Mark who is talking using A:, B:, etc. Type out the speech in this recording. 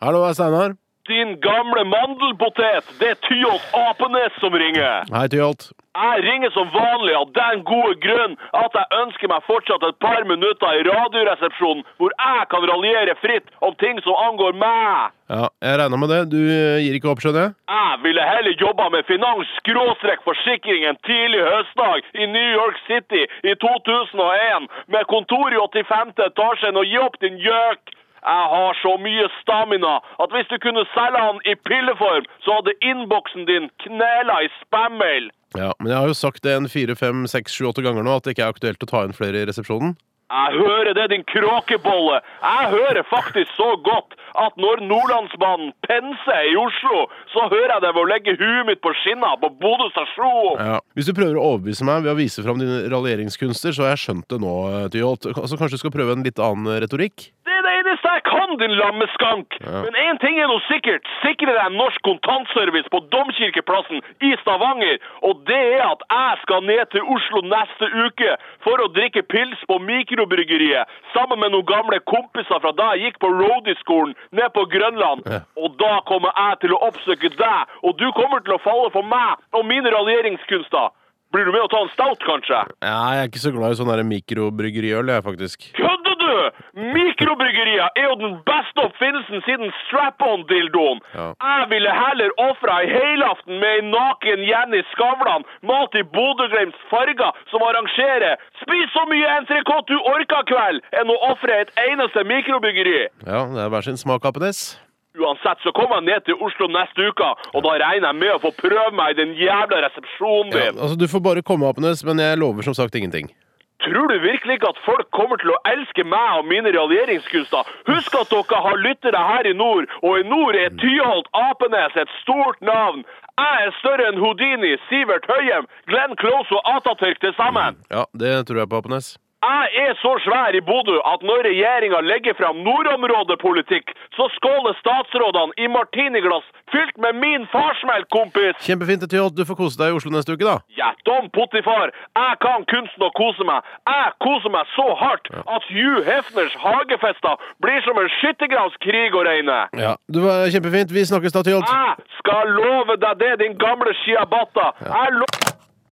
A: Hallo, det er Steinar.
B: Din gamle mandelpotet, det er Tyholt Apenes som ringer.
A: Hei, Tyholt.
B: Jeg ringer som vanlig av den gode grunn at jeg ønsker meg fortsatt et par minutter i Radioresepsjonen hvor jeg kan raljere fritt om ting som angår meg.
A: Ja, jeg regna med det. Du eh, gir ikke opp, skjønner jeg?
B: Jeg ville heller jobba med finans-forsikring en tidlig høstdag i New York City i 2001 med kontor i 85. etasjen og gi opp din gjøk. Jeg har så mye stamina at hvis du kunne selge han i pilleform, så hadde innboksen din knela i spam-mail.
A: Ja, Men jeg har jo sagt det en fire, fem, seks, sju, åtte ganger nå at det ikke er aktuelt å ta inn flere i resepsjonen.
B: Jeg hører det, din kråkebolle. Jeg hører faktisk så godt at når Nordlandsbanen penser i Oslo, så hører jeg det ved å legge huet mitt på skinna på Bodø stasjon.
A: Ja. Hvis du prøver å overbevise meg ved å vise fram dine raljeringskunster, så har jeg skjønt det nå, Tyholt. Altså, kanskje du skal prøve en litt annen retorikk?
B: Kan, din lammeskank.
A: Ja.
B: Men én ting er nå sikkert. Sikre deg norsk kontantservice på Domkirkeplassen i Stavanger. Og det er at jeg skal ned til Oslo neste uke for å drikke pils på mikrobryggeriet sammen med noen gamle kompiser fra da jeg gikk på roadie-skolen ned på Grønland.
A: Ja.
B: Og da kommer jeg til å oppsøke deg, og du kommer til å falle for meg og mine raljeringskunster. Blir du med å ta en stout, kanskje?
A: Ja, jeg er ikke så glad i sånn mikrobryggeriøl, jeg, faktisk.
B: Kødder du?! Mikrobryggerier er jo den beste oppfinnelsen siden strap-on-dildoen.
A: Ja.
B: Jeg ville heller ofra ei helaften med ei naken Jenny Skavlan, malt i Bodø-Glimts farger, som arrangerer 'Spis så mye entrecôte du orker kveld', enn å ofre et eneste mikrobryggeri.
A: Ja, det er hver sin smak, Apenes.
B: Uansett så kommer jeg ned til Oslo neste uke, og da regner jeg med å få prøve meg i den jævla resepsjonen
A: Ja,
B: din.
A: altså, du får bare komme, Apenes, men jeg lover som sagt ingenting.
B: Tror du virkelig ikke at folk kommer til å elske meg og mine realieringskunster? Husk at dere har lyttere her i nord, og i nord er Tyholt Apenes et stort navn. Jeg er større enn Houdini, Sivert Høyem, Glenn Close og Atatürk til sammen.
A: Ja, det tror jeg på, Apenes.
B: Jeg er så svær i Bodø at når regjeringa legger fram nordområdepolitikk, så skåler statsrådene i martiniglass fylt med min farsmelk, kompis.
A: Kjempefint, Tyholt. Du får kose deg i Oslo neste uke, da.
B: Ja, dom Pottifar! Jeg kan kunsten å kose meg. Jeg koser meg så hardt at Hugh Hefners hagefester blir som en skyttergravskrig å regne.
A: Ja, du var kjempefint. Vi snakkes da, Tyholt.
B: Jeg skal love deg det, din gamle sciabatta. Jeg lo